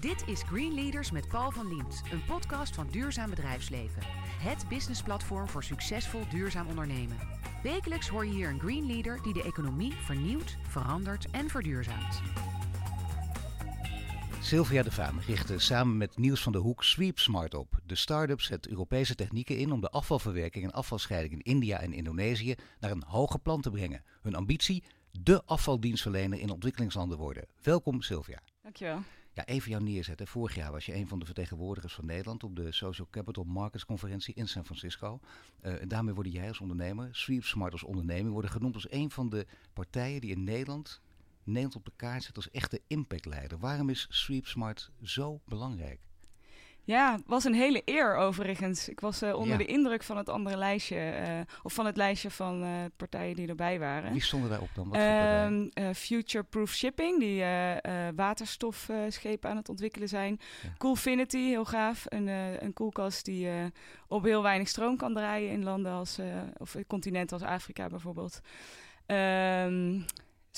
Dit is Green Leaders met Paul van Liemt, een podcast van Duurzaam Bedrijfsleven. Het businessplatform voor succesvol duurzaam ondernemen. Wekelijks hoor je hier een Green Leader die de economie vernieuwt, verandert en verduurzaamt. Sylvia de Vaan richtte samen met Niels van der Hoek Sweep Smart op. De start-up zet Europese technieken in om de afvalverwerking en afvalscheiding in India en Indonesië naar een hoger plan te brengen. Hun ambitie? De afvaldienstverlener in ontwikkelingslanden worden. Welkom Sylvia. Dankjewel. Even jou neerzetten. Vorig jaar was je een van de vertegenwoordigers van Nederland op de Social Capital Markets Conferentie in San Francisco. Uh, en daarmee worden jij als ondernemer, Sweep Smart als onderneming, worden genoemd als een van de partijen die in Nederland Nederland op de kaart zet als echte impactleider. Waarom is Sweep Smart zo belangrijk? Ja, was een hele eer overigens. Ik was uh, onder de indruk van het andere lijstje, uh, of van het lijstje van uh, partijen die erbij waren. Wie stonden daarop dan? Wat uh, Future Proof Shipping, die waterstofschepen aan het ontwikkelen zijn. Ja. Coolfinity, heel gaaf. Een, een koelkast die op heel weinig stroom kan draaien in landen als, of continenten als Afrika bijvoorbeeld. Um,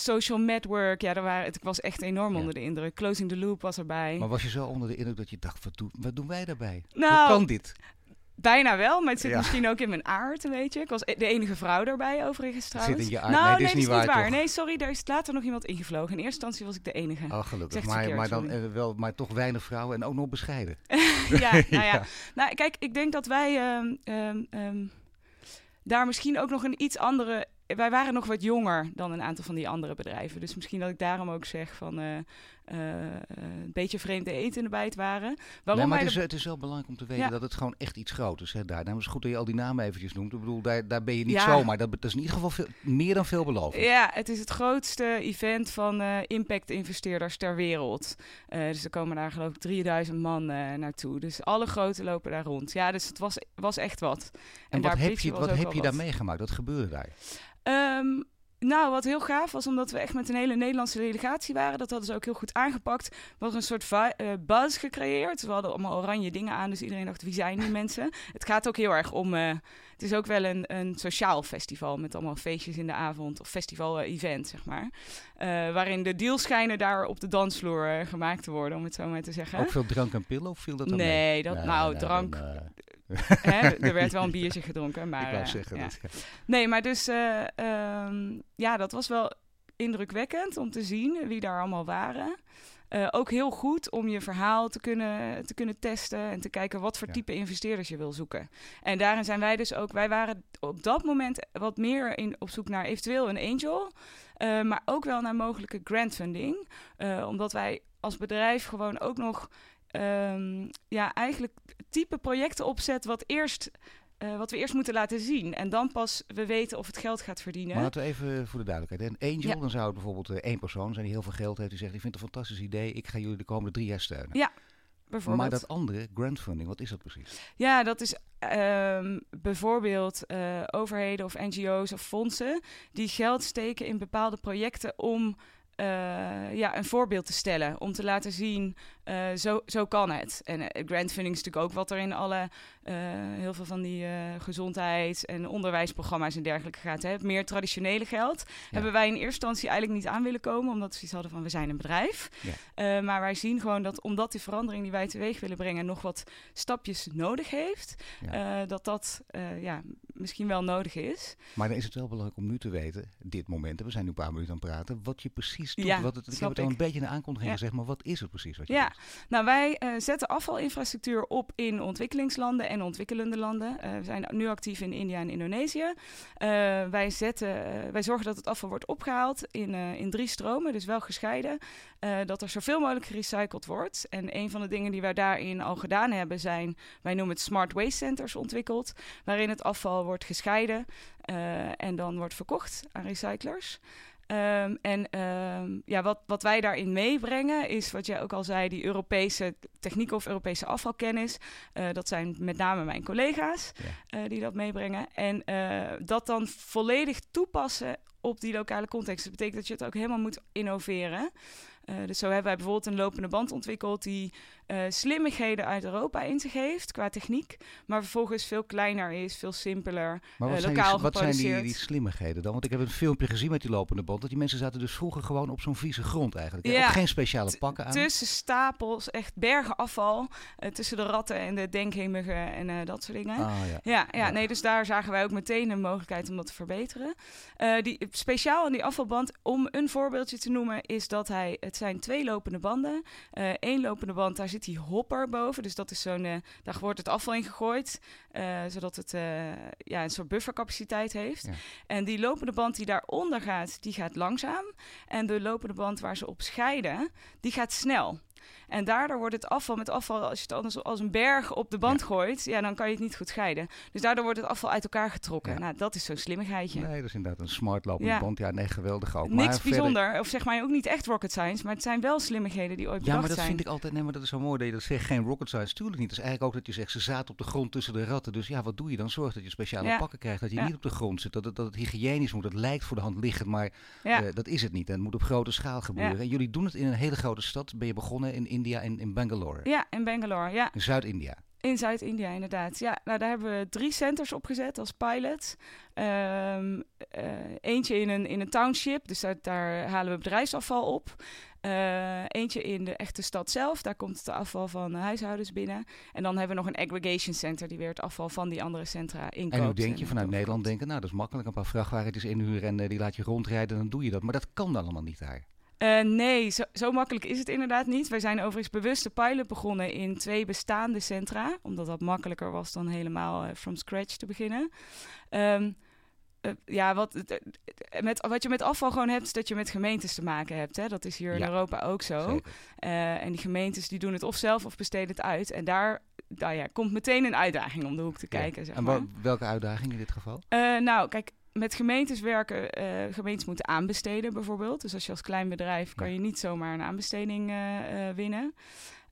Social Network, ja, daar waren, het, ik was echt enorm onder de indruk. Closing the Loop was erbij. Maar was je zo onder de indruk dat je dacht, wat, doen, wat doen wij daarbij? Nou, Hoe kan dit? Bijna wel, maar het zit ja. misschien ook in mijn aard, weet je. Ik was de enige vrouw daarbij, overigens trouwens. Zit in je aard? Nou, nee, nee, is niet dat is niet waar. Nee, sorry, daar is later nog iemand ingevlogen. In eerste instantie was ik de enige. Oh, gelukkig. Maar, maar, dan, uh, wel, maar toch weinig vrouwen en ook nog bescheiden. ja, nou ja. ja. Nou, kijk, ik denk dat wij um, um, um, daar misschien ook nog een iets andere wij waren nog wat jonger dan een aantal van die andere bedrijven. Dus misschien dat ik daarom ook zeg van uh, een beetje vreemde eten in de bijt waren. Waarom nee, maar het is, het is wel belangrijk om te weten ja. dat het gewoon echt iets groot is. Hè, daar. Daarom is goed dat je al die namen eventjes noemt. Ik bedoel, daar, daar ben je niet ja. zomaar. Dat, dat is in ieder geval veel, meer dan veelbelovend. Ja, het is het grootste event van uh, impact-investeerders ter wereld. dus er komen daar geloof ik 3000 man naartoe. Dus alle grote lopen daar rond. Ja, dus het was, was echt wat. En, en wat heb je, wat heb je daar meegemaakt? Wat gebeurde daar? Um, nou, wat heel gaaf was, omdat we echt met een hele Nederlandse delegatie waren. Dat hadden ze ook heel goed aangepakt. Was een soort uh, buzz gecreëerd. We hadden allemaal oranje dingen aan, dus iedereen dacht, wie zijn die mensen? Het gaat ook heel erg om... Uh, het is ook wel een, een sociaal festival met allemaal feestjes in de avond. Of festival-event, zeg maar. Waarin de dealschijnen daar op de dansvloer gemaakt te worden, om het zo maar te zeggen. Ook veel drank en pillen, of viel dat dan Nee, mee? dat, nee, nou, nee, drank... Hè, er werd wel een biertje gedronken, maar... Ik wou zeggen ja. dat, ja. Nee, maar dus... Uh, um, ja, dat was wel indrukwekkend om te zien wie daar allemaal waren. Uh, ook heel goed om je verhaal te kunnen, te kunnen testen en te kijken wat voor ja. type investeerders je wil zoeken. En daarin zijn wij dus ook, wij waren op dat moment wat meer in, op zoek naar eventueel een angel, uh, maar ook wel naar mogelijke grantfunding. Uh, omdat wij als bedrijf gewoon ook nog um, ja, eigenlijk type projecten opzet wat eerst uh, wat we eerst moeten laten zien. En dan pas we weten of het geld gaat verdienen. Maar laten we even voor de duidelijkheid. Een angel, ja. dan zou het bijvoorbeeld uh, één persoon zijn die heel veel geld heeft. Die zegt, ik vind het een fantastisch idee. Ik ga jullie de komende drie jaar steunen. Ja, bijvoorbeeld. Maar dat andere, grantfunding, wat is dat precies? Ja, dat is um, bijvoorbeeld uh, overheden of NGO's of fondsen... die geld steken in bepaalde projecten om... Uh, ja, een voorbeeld te stellen. Om te laten zien, uh, zo, zo kan het. En uh, grantfunding is natuurlijk ook wat er in alle... heel veel van die gezondheids- en onderwijsprogramma's en dergelijke gaat. Hè. Meer traditionele geld ja. hebben wij in eerste instantie eigenlijk niet aan willen komen. Omdat we zoiets hadden van, we zijn een bedrijf. Ja. maar wij zien gewoon dat omdat die verandering die wij teweeg willen brengen... nog wat stapjes nodig heeft. Ja. dat dat ja, misschien wel nodig is. Maar dan is het wel belangrijk om nu te weten, dit moment... we zijn nu een paar minuten aan het praten... wat je precies doet. Ja, wat het, ik heb het al een beetje in de aankondiging gezegd... maar wat is het precies wat je ja. doet? Nou, wij uh, zetten afvalinfrastructuur op in ontwikkelingslanden en ontwikkelende landen. Uh, we zijn nu actief in India en Indonesië. Uh, wij, zetten, wij zorgen dat het afval wordt opgehaald in, in drie stromen, dus wel gescheiden. Dat er zoveel mogelijk gerecycled wordt. En een van de dingen die wij daarin al gedaan hebben zijn, wij noemen het Smart Waste Centers ontwikkeld, waarin het afval wordt gescheiden en dan wordt verkocht aan recyclers. Um, en um, ja, wat, wat wij daarin meebrengen is wat jij ook al zei, die Europese techniek of Europese afvalkennis. Uh, dat zijn met name mijn collega's ja. uh, die dat meebrengen. En uh, dat dan volledig toepassen op die lokale context. Dat betekent dat je het ook helemaal moet innoveren. Uh, dus zo hebben wij bijvoorbeeld een lopende band ontwikkeld die uh, slimmigheden uit Europa in zich heeft qua techniek, maar vervolgens veel kleiner is, veel simpeler, maar wat uh, zijn lokaal die, Wat zijn die, die slimmigheden dan? Want ik heb een filmpje gezien met die lopende band. Dat die mensen zaten dus vroeger gewoon op zo'n vieze grond eigenlijk. Ja. Ook geen speciale pakken aan. Tussen stapels, echt bergen afval, eh, tussen de ratten en de denkhemigen en eh, dat soort dingen. Ah, ja. Ja, nee, dus daar zagen wij ook meteen een mogelijkheid om dat te verbeteren. Eh, die, speciaal aan die afvalband, om een voorbeeldje te noemen, is dat hij, het zijn twee lopende banden. Eén lopende band, daar zit die hopper boven. Dus dat is zo'n, eh, daar wordt het afval in gegooid, eh, zodat het eh, ja, een soort buffercapaciteit heeft. Ja. En die lopende band die daaronder gaat, die gaat langzaam. En de lopende band waar ze op scheiden, die gaat snel. En daardoor wordt het afval met afval, als je het anders als een berg op de band Ja. gooit, ja, dan kan je het niet goed scheiden. Dus daardoor wordt het afval uit elkaar getrokken. Ja. Nou, dat is zo'n slimmigheidje. Nee, dat is inderdaad een smart lopende Ja. band. Ja, nee, geweldig ook. maar Niks verder- bijzonder, of zeg maar ook niet echt rocket science, maar het zijn wel slimmigheden die ooit Ja, bedacht maar dat zijn. vind ik altijd, nee, maar dat is zo mooi dat je dat zegt. Geen rocket science, tuurlijk niet. Dat is eigenlijk ook dat je zegt, ze zaten op de grond tussen de ratten. Dus ja, wat doe je dan? Zorg dat je speciale Ja. pakken krijgt, dat je Ja. niet op de grond zit. Dat het, dat het hygiënisch moet, dat lijkt voor de hand liggend, maar Ja. eh, dat is het niet. En het moet op grote schaal gebeuren. Ja. En jullie doen het in een hele grote stad. Ben je begonnen in India, in, in Bangalore, ja, in Bangalore, ja. in Zuid-India. In Zuid-India, inderdaad. Ja, nou, daar hebben we drie centers opgezet als pilot. Ehm, eh, eentje in een, in een township, dus daar, daar halen we bedrijfsafval op. Eh, eentje in de echte stad zelf, daar komt het afval van huishoudens binnen. En dan hebben we nog een aggregation center die weer het afval van die andere centra inkoopt. En nu denk je en vanuit Nederland denken, nou dat is makkelijk, een paar vrachtwagentjes inhuren en eh, die laat je rondrijden, dan doe je dat. Maar dat kan dan allemaal niet daar. Eh, nee, zo, zo makkelijk is het inderdaad niet. Wij zijn overigens bewust de pilot begonnen in twee bestaande centra, omdat dat makkelijker was dan helemaal eh, from scratch te beginnen. Ehm, eh, ja, wat, met, wat je met afval gewoon hebt, is dat je met gemeentes te maken hebt. Hè? Dat is hier in Ja, Europa ook zo. En die gemeentes die doen het of zelf of besteden het uit. En daar nou ja, komt meteen een uitdaging om de hoek te Ja. kijken. Zeg En maar. welke uitdaging in dit geval? Nou, kijk, met gemeentes werken, eh, gemeentes moeten aanbesteden bijvoorbeeld. Dus als je als klein bedrijf kan je niet zomaar een aanbesteding eh, eh, winnen.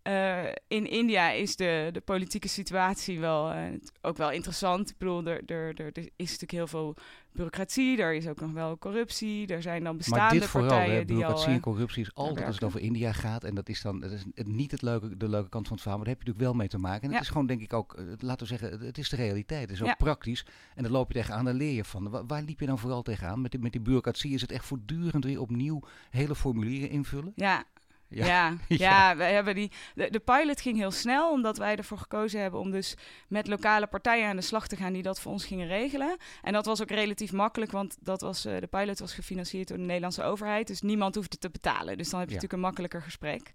Eh, in India is de, de politieke situatie wel, eh, ook wel interessant. Ik bedoel, er, er, er, is natuurlijk heel veel bureaucratie, er is ook nog wel corruptie. Er zijn dan Maar bestaande dit vooral, partijen hè, die al... bureaucratie eh, en corruptie is altijd als het over India gaat. En dat is dan dat is niet het leuke, de leuke kant van het verhaal, maar daar heb je natuurlijk wel mee te maken. En het Ja. is gewoon, denk ik ook, laten we zeggen, het- is de realiteit. Het is ook Ja. praktisch. En daar loop je tegenaan, daar leer je van. Wa- waar liep je dan vooral tegenaan? Met die, met die bureaucratie is het echt voortdurend weer opnieuw hele formulieren invullen? Ja, Ja. ja. Wij hebben die, de, de pilot ging heel snel, omdat wij ervoor gekozen hebben om dus met lokale partijen aan de slag te gaan die dat voor ons gingen regelen. En dat was ook relatief makkelijk, want dat was, eh, de pilot was gefinancierd door de Nederlandse overheid, dus niemand hoefde te betalen. Dus dan heb je Ja. natuurlijk een makkelijker gesprek.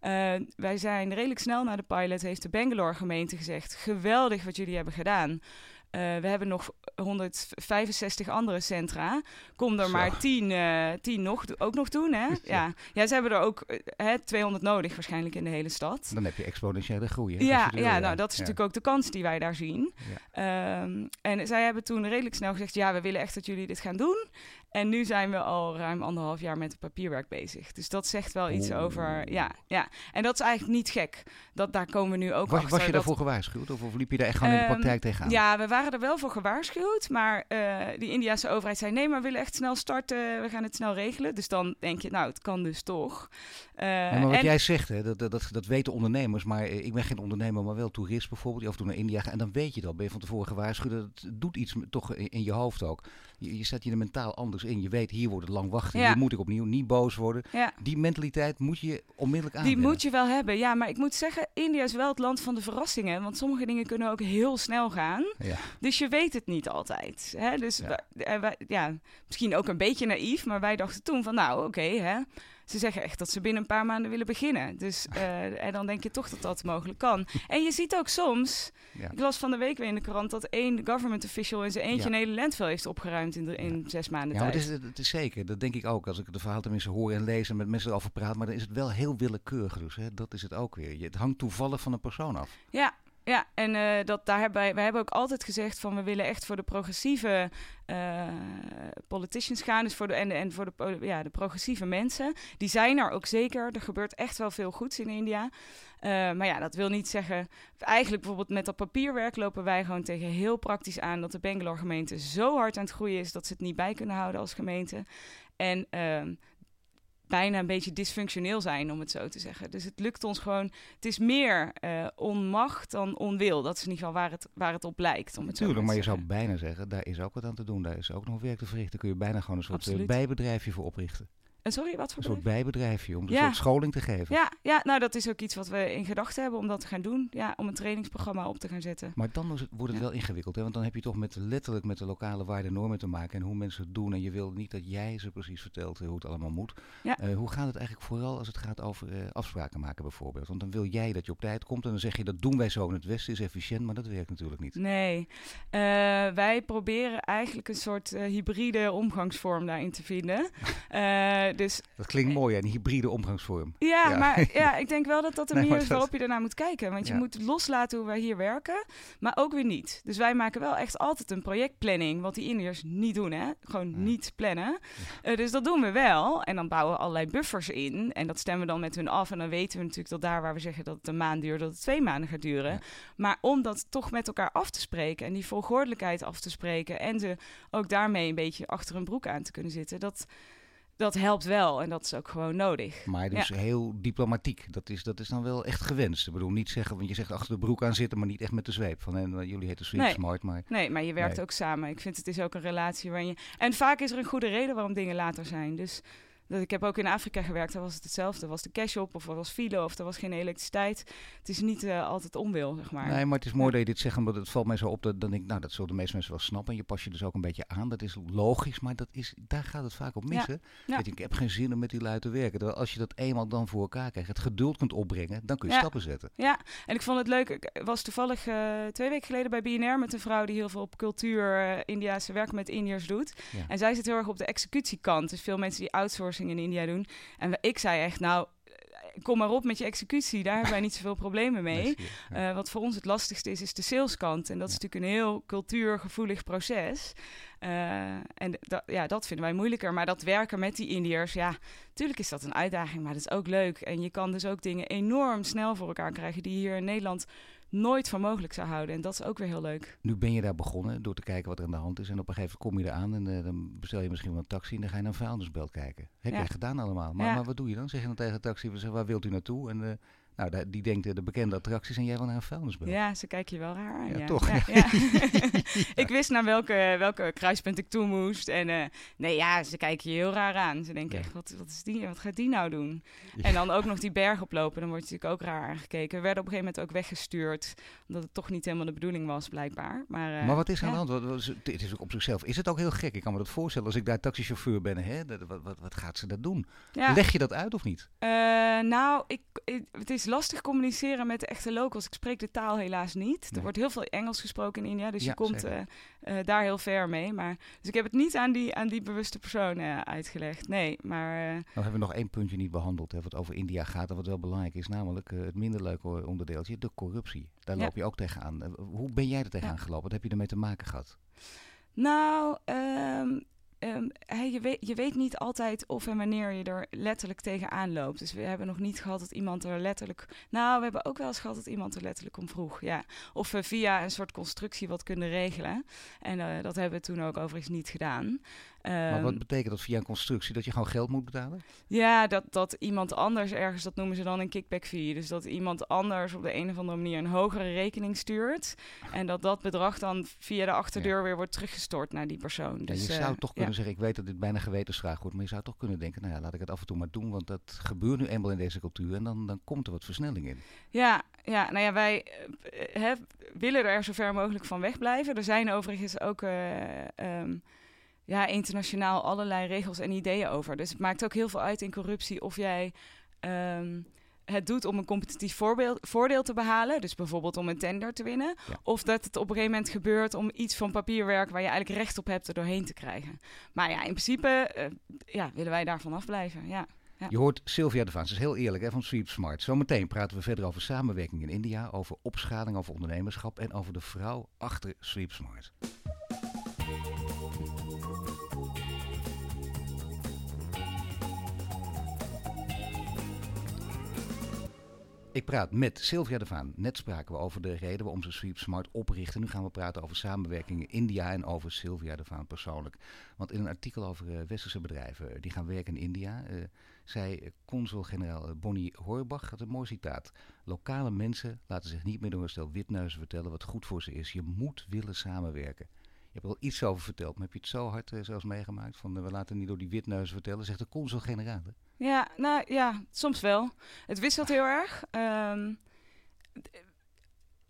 Eh, wij zijn redelijk snel na de pilot, heeft de Bangalore gemeente gezegd, geweldig wat jullie hebben gedaan. Eh, we hebben nog 165 andere centra. Kom er Zo. maar 10, eh 10 nog, ook nog doen, hè? Ja. ja, ze hebben er ook eh, hè, 200 nodig waarschijnlijk in de hele stad. Dan heb je exponentiële groei. hè? Ja, ja, nou dat is Ja. natuurlijk ook de kans die wij daar zien. Ja. Ehm, en zij hebben toen redelijk snel gezegd, ja, we willen echt dat jullie dit gaan doen. En nu zijn we al ruim anderhalf jaar met het papierwerk bezig. Dus dat zegt wel iets over, ja, ja. En dat is eigenlijk niet gek. Dat, daar komen we nu ook Was, achter. was je dat- daarvoor gewaarschuwd? Of, of liep je daar echt gewoon in de Ehm, praktijk tegenaan? Ja, we waren er wel voor gewaarschuwd. Maar eh die Indiase overheid zei: nee, maar we willen echt snel starten. We gaan het snel regelen. Dus dan denk je, nou, het kan dus toch. Eh, Ja, maar wat en- jij zegt, hè, dat, dat, dat, weten ondernemers, maar eh, ik ben geen ondernemer, maar wel toerist bijvoorbeeld, die af en toe naar India gaat. En dan weet je dat, ben je van tevoren gewaarschuwd, dat het doet iets toch in je hoofd ook. Je, je zet je er mentaal anders in. Je weet, hier wordt het lang wachten, Ja. hier moet ik opnieuw niet boos worden. ja, Die mentaliteit moet je onmiddellijk aan. die moet je wel hebben. Ja, maar ik moet zeggen, India is wel het land van de verrassingen. Want sommige dingen kunnen ook heel snel gaan. Ja. Dus je weet het niet altijd. Hè? Dus Ja. wij- eh, wij- ja, misschien ook een beetje naïef. Maar wij dachten toen van, nou, oké, hè. Ze zeggen echt dat ze binnen een paar maanden willen beginnen. Dus eh, en dan denk je toch dat dat mogelijk kan. En je ziet ook soms, Ja. ik las van de week weer in de krant dat één government official in zijn eentje Ja. een hele landfill heeft opgeruimd in, de, in zes maanden Ja, tijd. het is, het is zeker. Dat denk ik ook. Als ik de verhaal tenminste hoor en lees en met mensen erover praat. Maar dan is het wel heel willekeurig. Dus hè, dat is het ook weer. Je, het hangt toevallig van een persoon af. Ja, ja, en eh, dat, daar hebben wij, wij hebben ook altijd gezegd van we willen echt voor de progressieve eh, politicians gaan. Dus voor de, en, en voor de, ja, de progressieve mensen. Die zijn er ook zeker. Er gebeurt echt wel veel goeds in India. Eh, maar ja, dat wil niet zeggen. Eigenlijk bijvoorbeeld met dat papierwerk lopen wij gewoon tegen heel praktisch aan dat de Bangalore gemeente zo hard aan het groeien is dat ze het niet bij kunnen houden als gemeente. En ehm, bijna een beetje dysfunctioneel zijn, om het zo te zeggen. Dus het lukt ons gewoon. Het is meer uh, onmacht dan onwil. Dat is in ieder geval waar het, waar het op lijkt. Om het Tuurlijk, zo maar je zeggen. zou bijna zeggen, daar is ook wat aan te doen. Daar is ook nog werk te verrichten. Kun je bijna gewoon een soort uh, bijbedrijfje voor oprichten. Sorry, wat voor Een soort bijbedrijfje, om een ja. soort scholing te geven. Ja, ja, nou dat is ook iets wat we in gedachten hebben om dat te gaan doen. Ja, om een trainingsprogramma op te gaan zetten. Maar dan wordt het ja. wel ingewikkeld, hè? want dan heb je toch met, letterlijk met de lokale waarden en normen te maken en hoe mensen het doen. En je wil niet dat jij ze precies vertelt hoe het allemaal moet. Ja. Uh, hoe gaat het eigenlijk vooral als het gaat over uh, afspraken maken bijvoorbeeld? Want dan wil jij dat je op tijd komt en dan zeg je dat doen wij zo in het Westen, is efficiënt, maar dat werkt natuurlijk niet. Nee, uh, wij proberen eigenlijk een soort hybride omgangsvorm daarin te vinden. dus dat klinkt mooi, een hybride omgangsvorm. Ja, ja, maar ja, ik denk wel dat dat de manier is waarop je daarnaar moet kijken. Want je Ja. moet loslaten hoe wij hier werken, maar ook weer niet. Dus wij maken wel echt altijd een projectplanning, wat die Indiërs niet doen, hè? Gewoon Ja. niet plannen. Eh, dus dat doen we wel. En dan bouwen we allerlei buffers in. En dat stemmen we dan met hun af. En dan weten we natuurlijk dat daar waar we zeggen dat het een maand duurt, dat het twee maanden gaat duren. Maar om dat toch met elkaar af te spreken en die volgordelijkheid af te spreken en ze ook daarmee een beetje achter hun broek aan te kunnen zitten, dat, dat helpt wel. En dat is ook gewoon nodig. Maar dus heel diplomatiek. Dat is, dat is dan wel echt gewenst. Ik bedoel, niet zeggen, want je zegt achter de broek aan zitten, maar niet echt met de zweep. Van, en, jullie heten Sweet Nee. Smart, maar Nee, maar je werkt Nee. ook samen. Ik vind het is ook een relatie waarin je... En vaak is er een goede reden waarom dingen later zijn. Dus ik heb ook in Afrika gewerkt, daar was het hetzelfde. Er was de cash op, of er was file, of er was geen elektriciteit. Het is niet eh, altijd onwil, zeg maar. Nee, maar het is mooi dat je dit zegt, omdat het valt mij zo op. Dat, dan denk ik, nou, dat zullen de meeste mensen wel snappen. En je pas je dus ook een beetje aan. Dat is logisch, maar dat is, daar gaat het vaak op mis. Ja. hè? Ja. Weet je, ik heb geen zin om met die lui te werken. Terwijl als je dat eenmaal dan voor elkaar krijgt, het geduld kunt opbrengen, dan kun je Ja. stappen zetten. Ja, en ik vond het leuk. Ik was toevallig eh, twee weken geleden bij BNR met een vrouw die heel veel op cultuur, eh, Indiaanse werk met Indiërs doet. En zij zit heel erg op de executiekant. Dus veel mensen die in India doen. En ik zei echt, nou, eh, kom maar op met je executie. Daar hebben wij niet zoveel problemen mee. Eh, wat voor ons het lastigste is, is de saleskant. En dat is natuurlijk een heel cultuurgevoelig proces. Eh, en da- ja, dat vinden wij moeilijker. Maar dat werken met die Indiërs, ja, natuurlijk is dat een uitdaging, maar dat is ook leuk. En je kan dus ook dingen enorm snel voor elkaar krijgen die hier in Nederland nooit voor mogelijk zou houden. En dat is ook weer heel leuk. Nu ben je daar begonnen door te kijken wat er aan de hand is. En op een gegeven moment kom je eraan en eh, dan bestel je misschien wel een taxi en dan ga je naar een vuilnisbelt kijken. Heb Ja. jij gedaan allemaal. Maar, Ja. maar wat doe je dan? Zeg je dan tegen de taxi, waar wilt u naartoe? En eh, nou, die denkt eh, de bekende attracties en jij wil naar een vuilnisbelt. Ja, ze kijken je wel raar aan. Ja, Ja, toch? Ja, ja. ik wist naar welke, welke kruispunt ik toe moest. En eh, nee, ja, ze kijken je heel raar aan. Ze denken echt, wat, wat, is die, wat gaat die nou doen? En dan ook nog die berg oplopen, dan word je natuurlijk ook raar aangekeken. We werden op een gegeven moment ook weggestuurd, omdat het toch niet helemaal de bedoeling was, blijkbaar. Maar, eh, Maar wat is er aan de hand? Wat, wat is, het is ook op zichzelf. Is het ook heel gek? Ik kan me dat voorstellen als ik daar taxichauffeur ben. Hè? Wat, wat, wat gaat ze dat doen? Leg je dat uit of niet? Nou, ik, ik- het is lastig communiceren met de echte locals. Ik spreek de taal helaas niet. Er wordt heel veel Engels gesproken in India, dus Ja, je komt eh, eh, daar heel ver mee. Maar, dus ik heb het niet aan die, aan die bewuste persoon eh, uitgelegd. Nee, maar Nou hebben we nog één puntje niet behandeld. Hè, wat over India gaat en wat wel belangrijk is. Namelijk het minder leuke onderdeeltje, de corruptie. Daar Ja. loop je ook tegenaan. Hoe ben jij er tegenaan Ja. gelopen? Wat heb je ermee te maken gehad? Nou, ehm, ehm, hè, je, weet, je weet niet altijd of en wanneer je er letterlijk tegenaan loopt. Dus we hebben nog niet gehad dat iemand er letterlijk... Nou, we hebben ook wel eens gehad dat iemand er letterlijk om vroeg, ja. Of we via een soort constructie wat kunnen regelen. En eh, dat hebben we toen ook overigens niet gedaan. Maar Ehm, wat betekent dat via een constructie? Dat je gewoon geld moet betalen? ja, dat, dat iemand anders ergens, dat noemen ze dan een kickback fee. Dus dat iemand anders op de een of andere manier een hogere rekening stuurt. En dat dat bedrag dan via de achterdeur weer wordt teruggestort naar die persoon. Ja, Dus, je eh, zou toch ja. kunnen zeggen, ik weet dat dit bijna gewetensvraag wordt, maar je zou toch kunnen denken, nou ja, laat ik het af en toe maar doen, want dat gebeurt nu eenmaal in deze cultuur en dan, dan komt er wat versnelling in. Ja, ja, nou ja, wij eh, hè, willen er zo ver mogelijk van wegblijven. Er zijn overigens ook eh, ehm, ja, internationaal allerlei regels en ideeën over. Dus het maakt ook heel veel uit in corruptie of jij ehm, het doet om een competitief voorbeeld, voordeel te behalen. Dus bijvoorbeeld om een tender te winnen. Ja. Of dat het op een gegeven moment gebeurt om iets van papierwerk waar je eigenlijk recht op hebt er doorheen te krijgen. Maar ja, in principe eh, ja, willen wij daarvan afblijven. Ja. Ja. Je hoort Sylvia de Vaans, dat is heel eerlijk, hè, van Sweep Smart. Zometeen praten we verder over samenwerking in India, over opschaling, over ondernemerschap en over de vrouw achter Sweep Smart. Ik praat met Sylvia de Vaan. Net spraken we over de reden waarom ze Sweep Smart oprichten. Nu gaan we praten over samenwerking in India en over Sylvia de Vaan persoonlijk. Want in een artikel over eh, westerse bedrijven eh, die gaan werken in India, eh, zei consul-generaal Bonnie Horbach. Dat een mooi citaat. Lokale mensen laten zich niet meer door een stel witneuzen vertellen wat goed voor ze is. Je moet willen samenwerken. Je hebt er al iets over verteld, maar heb je het zo hard uh, zelfs meegemaakt? Van uh, we laten niet door die witneuzen vertellen, zegt de consul-generaal. Ja, nou ja, soms wel. Het wisselt heel erg. Um,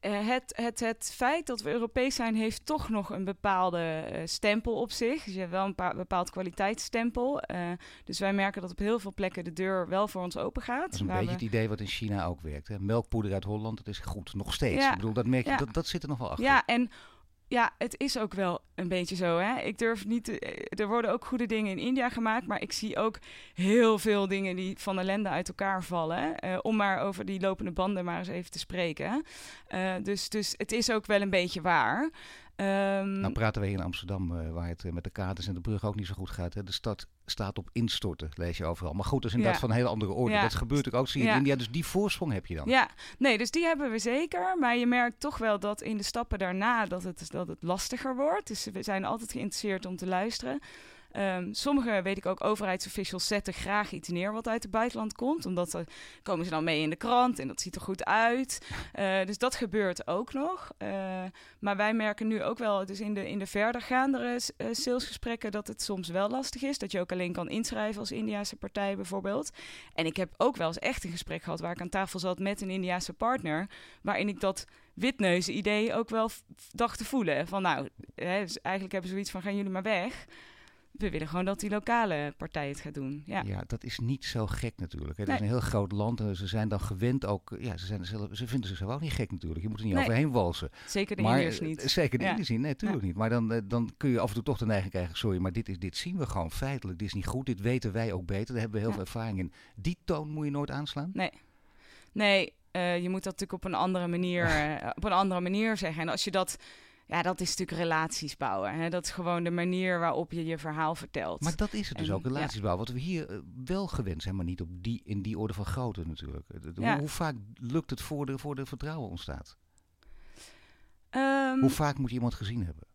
het, het, het feit dat we Europees zijn, heeft toch nog een bepaalde uh, stempel op zich. Dus je hebt wel een bepaald kwaliteitsstempel. Uh, dus wij merken dat op heel veel plekken de deur wel voor ons open gaat. Dat is een beetje we... het idee wat in China ook werkt. Hè? Melkpoeder uit Holland, dat is goed, nog steeds. Ja, ik bedoel, dat merk je, ja. dat, dat zit er nog wel achter. Ja, en ja, het is ook wel een beetje zo. Hè? Ik durf niet. Te, er worden ook goede dingen in India gemaakt, maar ik zie ook heel veel dingen die van ellende uit elkaar vallen. Uh, om maar over die lopende banden maar eens even te spreken. Uh, dus, dus het is ook wel een beetje waar. Um, nou praten we in Amsterdam, waar het met de kaders en de brug ook niet zo goed gaat. Hè? De stad staat op instorten, lees je overal. Maar goed, dat is inderdaad ja. van een hele andere orde. Ja. Dat gebeurt ook, zie je in India. Dus die voorsprong heb je dan. Ja, nee, dus die hebben we zeker. Maar je merkt toch wel dat in de stappen daarna dat het, dat het lastiger wordt. Dus we zijn altijd geïnteresseerd om te luisteren. Um, sommige, weet ik ook, overheidsofficials zetten graag iets neer wat uit het buitenland komt. Omdat ze komen ze dan mee in de krant en dat ziet er goed uit. Uh, dus dat gebeurt ook nog. Uh, maar wij merken nu ook wel, dus in de, in de verdergaandere uh, salesgesprekken, dat het soms wel lastig is. Dat je ook alleen kan inschrijven als Indiase partij bijvoorbeeld. En ik heb ook wel eens echt een gesprek gehad waar ik aan tafel zat met een Indiase partner. Waarin ik dat witneuzen idee ook wel dacht te voelen. Van nou, hè, dus eigenlijk hebben ze zoiets van gaan jullie maar weg we willen gewoon dat die lokale partij het gaat doen. Ja, ja dat is niet zo gek natuurlijk. Het nee. is een heel groot land en ze zijn dan gewend ook. Ja, ze, zijn zelf, ze vinden zichzelf ook niet gek natuurlijk. Je moet er niet nee. overheen walsen. Zeker de maar, Indiërs niet. Eh, zeker de ja. Indiërs niet, nee, natuurlijk ja. niet. Maar dan, eh, dan kun je af en toe toch de neiging krijgen: sorry, maar dit, is, dit zien we gewoon feitelijk. Dit is niet goed, dit weten wij ook beter. Daar hebben we heel veel ervaring in. Die toon moet je nooit aanslaan? Nee. Nee, uh, je moet dat natuurlijk op een andere manier, uh, op een andere manier zeggen. En als je dat ja, dat is natuurlijk relaties bouwen. Hè? Dat is gewoon de manier waarop je je verhaal vertelt. Maar dat is het dus ook, relaties bouwen. Wat we hier uh, wel gewend zijn, maar niet op die, in die orde van grootte natuurlijk. Ja. Hoe, hoe, vaak lukt het voor de, voor de vertrouwen ontstaat? Um, hoe vaak moet je iemand gezien hebben?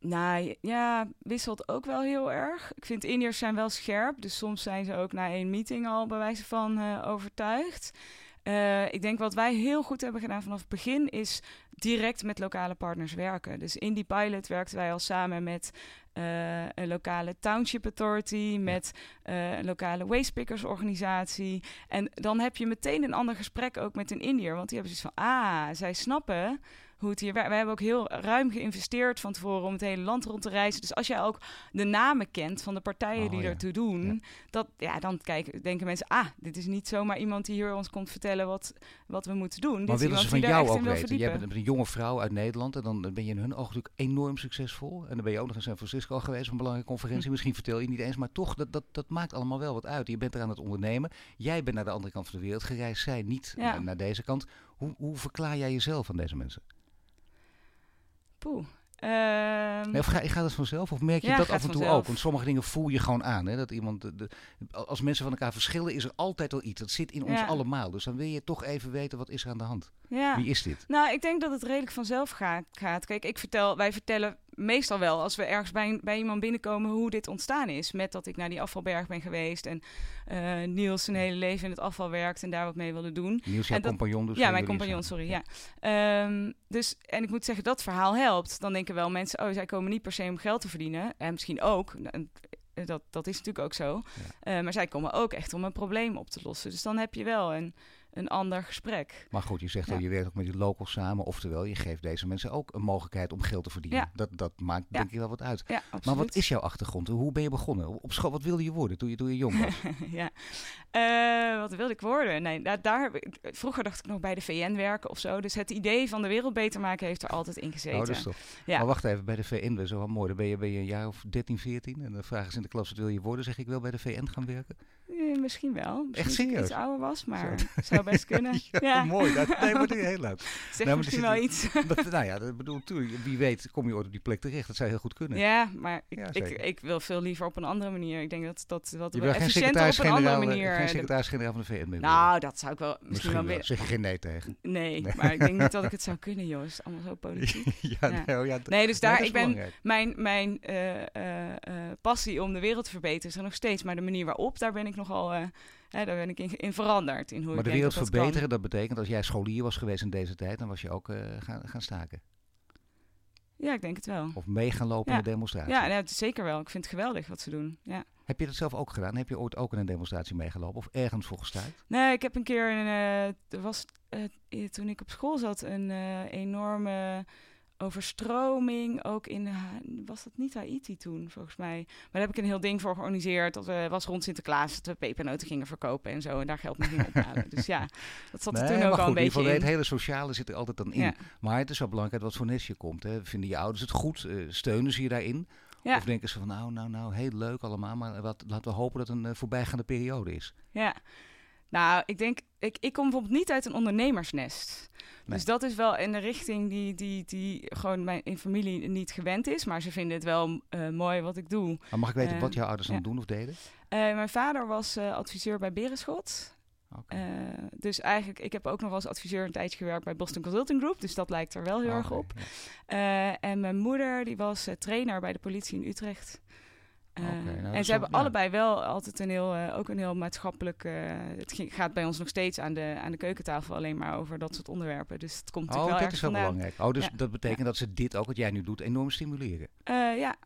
Nou ja, wisselt ook wel heel erg. Ik vind Indiërs zijn wel scherp. Dus soms zijn ze ook na één meeting al bij wijze van uh, overtuigd. Uh, ik denk wat wij heel goed hebben gedaan vanaf het begin is direct met lokale partners werken. Dus in die pilot werkten wij al samen met uh, een lokale township authority, met uh, een lokale wastepickers organisatie. En dan heb je meteen een ander gesprek ook met een Indiër, want die hebben zoiets van, ah, zij snappen hoe het hier werkt. Wij hebben ook heel ruim geïnvesteerd van tevoren om het hele land rond te reizen. Dus als jij ook de namen kent van de partijen oh, die ja. ertoe doen, ja. Dat, ja, dan kijken, denken mensen, ah, dit is niet zomaar iemand die hier ons komt vertellen wat, wat we moeten doen. Maar dit willen ze van jou ook weten? Jij bent een jonge vrouw uit Nederland en dan ben je in hun ogen natuurlijk enorm succesvol. En dan ben je ook nog in San Francisco geweest op een belangrijke conferentie. Hm. Misschien vertel je niet eens, maar toch, dat, dat, dat maakt allemaal wel wat uit. Je bent er aan het ondernemen. Jij bent naar de andere kant van de wereld gereisd, zij niet ja. naar, naar deze kant. Hoe, hoe verklaar jij jezelf aan deze mensen? Poeh. Um, nee, of ga, gaat het vanzelf? Of merk je ja, dat af en toe vanzelf. ook? Want sommige dingen voel je gewoon aan. Hè? Dat iemand de, de, als mensen van elkaar verschillen, is er altijd al iets. Dat zit in ons allemaal. Dus dan wil je toch even weten wat is er aan de hand. Ja. Wie is dit? Nou, ik denk dat het redelijk vanzelf gaat. gaat. Kijk, ik vertel, wij vertellen meestal wel als we ergens bij, bij iemand binnenkomen hoe dit ontstaan is. Met dat ik naar die afvalberg ben geweest en uh, Niels zijn hele leven in het afval werkt en daar wat mee wilde doen. Niels, jouw compagnon dus? Ja, mijn compagnon, sorry. Ja. ja. Um, dus, en ik moet zeggen, dat verhaal helpt. Dan denken wel mensen, oh, zij komen niet per se om geld te verdienen. En misschien ook, dat, dat is natuurlijk ook zo. Ja. Uh, maar zij komen ook echt om een probleem op te lossen. Dus dan heb je wel een een ander gesprek. Maar goed, je zegt ja. al, je werkt ook met die locals samen. Oftewel, je geeft deze mensen ook een mogelijkheid om geld te verdienen. Ja. Dat, dat maakt denk ik wel wat uit. maar wat is jouw achtergrond? Hoe ben je begonnen? Op school, wat wilde je worden toen je, toen je jong was? ja, uh, wat wilde ik worden? Nee, daar, daar, vroeger dacht ik nog bij de VN werken of zo. Dus het idee van de wereld beter maken heeft er altijd in gezeten. Oh, dat is toch. Ja. Maar wacht even, bij de VN, dat is wel mooi. Dan ben je, ben je een jaar of 13, 14 en dan vragen ze in de klas, wat wil je worden? Zeg ik wil bij de VN gaan werken? Eh, misschien wel. Misschien Echt serieus? iets ouder was, maar zou best kunnen. ja, ja, mooi. Dat nee, wordt heel leuk. Zeg nou, misschien wel iets. dat, nou ja, dat bedoel ik Wie weet kom je ooit op die plek terecht. Dat zou heel goed kunnen. Ja, maar ik, ja, ik, ik, wil veel liever op een andere manier. Ik denk dat dat wat we efficiënter op een andere manier... Geen secretaris-generaal van de VN. Nou, dat zou ik wel misschien, misschien wel willen. Zeg je geen nee tegen? Nee, nee, maar ik denk niet dat ik het zou kunnen, joh. Het is allemaal zo politiek. ja, nee, oh ja, nee, dus daar, ik ben, mijn, mijn uh, uh, passie om de wereld te verbeteren is er nog steeds. Maar de manier waarop, daar ben ik ik nogal, uh, hè, daar ben ik in, in, veranderd. In hoe maar ik de wereld dat verbeteren, dat betekent als jij scholier was geweest in deze tijd, dan was je ook uh, gaan, gaan staken. Ja, ik denk het wel. Of mee gaan lopen Ja. in de demonstratie. Ja, nee, zeker wel. Ik vind het geweldig wat ze doen. Ja. Heb je dat zelf ook gedaan? Heb je ooit ook in een demonstratie meegelopen of ergens voor gestaan? Nee, ik heb een keer, een, eh, er was eh, toen ik op school zat, een eh, enorme overstroming. Ook in, Ha- was dat niet Haiti toen, volgens mij. Maar daar heb ik een heel ding voor georganiseerd. Dat we, was rond Sinterklaas, dat we pepernoten gingen verkopen en zo. En daar geld mee gingen ophalen. dus ja, dat zat er toen ook goed, al een in beetje het in. hele sociale zit er altijd dan in. Ja. Maar het is wel belangrijk wat voor nest je komt. Hè. Vinden je ouders het goed? Eh, steunen ze je daarin? Ja. Of denken ze van nou, nou, nou, heel leuk allemaal, maar wat, laten we hopen dat het een eh, voorbijgaande periode is. Ja. Nou, ik denk, ik, ik kom bijvoorbeeld niet uit een ondernemersnest. Nee. Dus dat is wel in de richting die, die, die gewoon mijn in familie niet gewend is. Maar ze vinden het wel eh, mooi wat ik doe. Maar mag ik weten wat jouw ouders dan ja. doen of deden? Eh, mijn vader was eh, adviseur bij Berenschot. Dus eigenlijk, ik heb ook nog als adviseur een tijdje gewerkt bij Boston Consulting Group. Dus dat lijkt er wel heel erg Oké, op. ja. En mijn moeder, die was trainer bij de politie in Utrecht. Eh, Oké, nou, dat en ze hebben ja. allebei wel altijd een heel, eh, ook een heel maatschappelijk... eh, het ging- gaat bij ons nog steeds aan de, aan de keukentafel alleen maar over dat soort onderwerpen. Dus het komt Oh, wel ergens is wel vandaan. belangrijk. Oh, dus Ja. dat betekent dat ze dit ook, wat jij nu doet, enorm stimuleren. Eh, ja. Ja,